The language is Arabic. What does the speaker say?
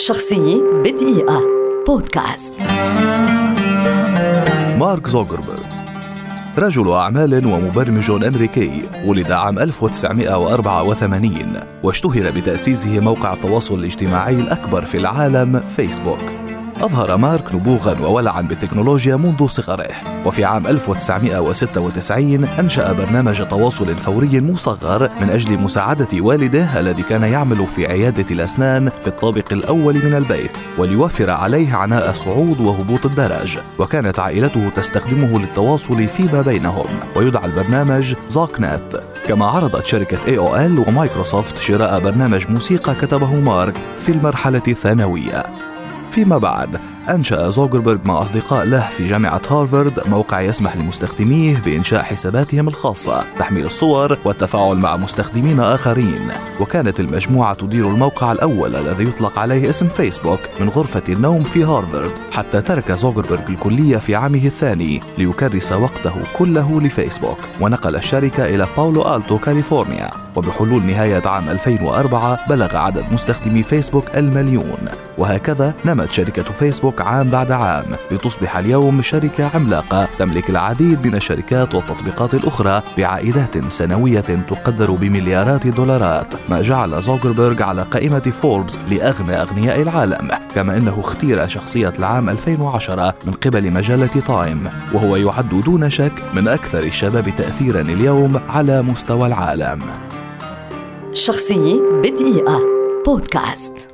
شخصية بدقيقة. بودكاست. مارك زوكربيرغ. رجل أعمال ومبرمج أمريكي ولد عام 1984 واشتهر بتأسيسه موقع التواصل الاجتماعي الأكبر في العالم فيسبوك. أظهر مارك نبوغا وولعا بالتكنولوجيا منذ صغره. وفي عام 1996 أنشأ برنامج تواصل فوري مصغر من أجل مساعدة والده الذي كان يعمل في عيادة الأسنان في الطابق الأول من البيت وليوفر عليه عناء صعود وهبوط الدرج وكانت عائلته تستخدمه للتواصل فيما بينهم. ويدعى البرنامج زوك نت كما عرضت شركة اي أو ال ومايكروسوفت شراء برنامج موسيقى كتبه مارك في المرحلة الثانوية. فيما بعد أنشأ زوغربرغ مع أصدقاء له في جامعة هارفارد موقع يسمح لمستخدميه بإنشاء حساباتهم الخاصة، تحميل الصور والتفاعل مع مستخدمين آخرين، وكانت المجموعة تدير الموقع الأول الذي يطلق عليه اسم فيسبوك من غرفة النوم في هارفارد، حتى ترك زوغربرغ الكلية في عامه الثاني ليكرس وقته كله لفيسبوك، ونقل الشركة إلى باولو ألتو كاليفورنيا، وبحلول نهاية عام 2004 بلغ عدد مستخدمي فيسبوك المليون. وهكذا نمت شركة فيسبوك عام بعد عام. لتصبح اليوم شركة عملاقة تملك العديد من الشركات والتطبيقات الأخرى بعائدات سنوية تقدر بمليارات الدولارات ما جعل زوكربيرغ على قائمة فوربس لأغنى أغنياء العالم. كما أنه اختير شخصية العام 2010 من قبل مجلة تايم. وهو يعد دون شك من أكثر الشباب تأثيرا اليوم على مستوى العالم. شخصية بدقيقة. بودكاست.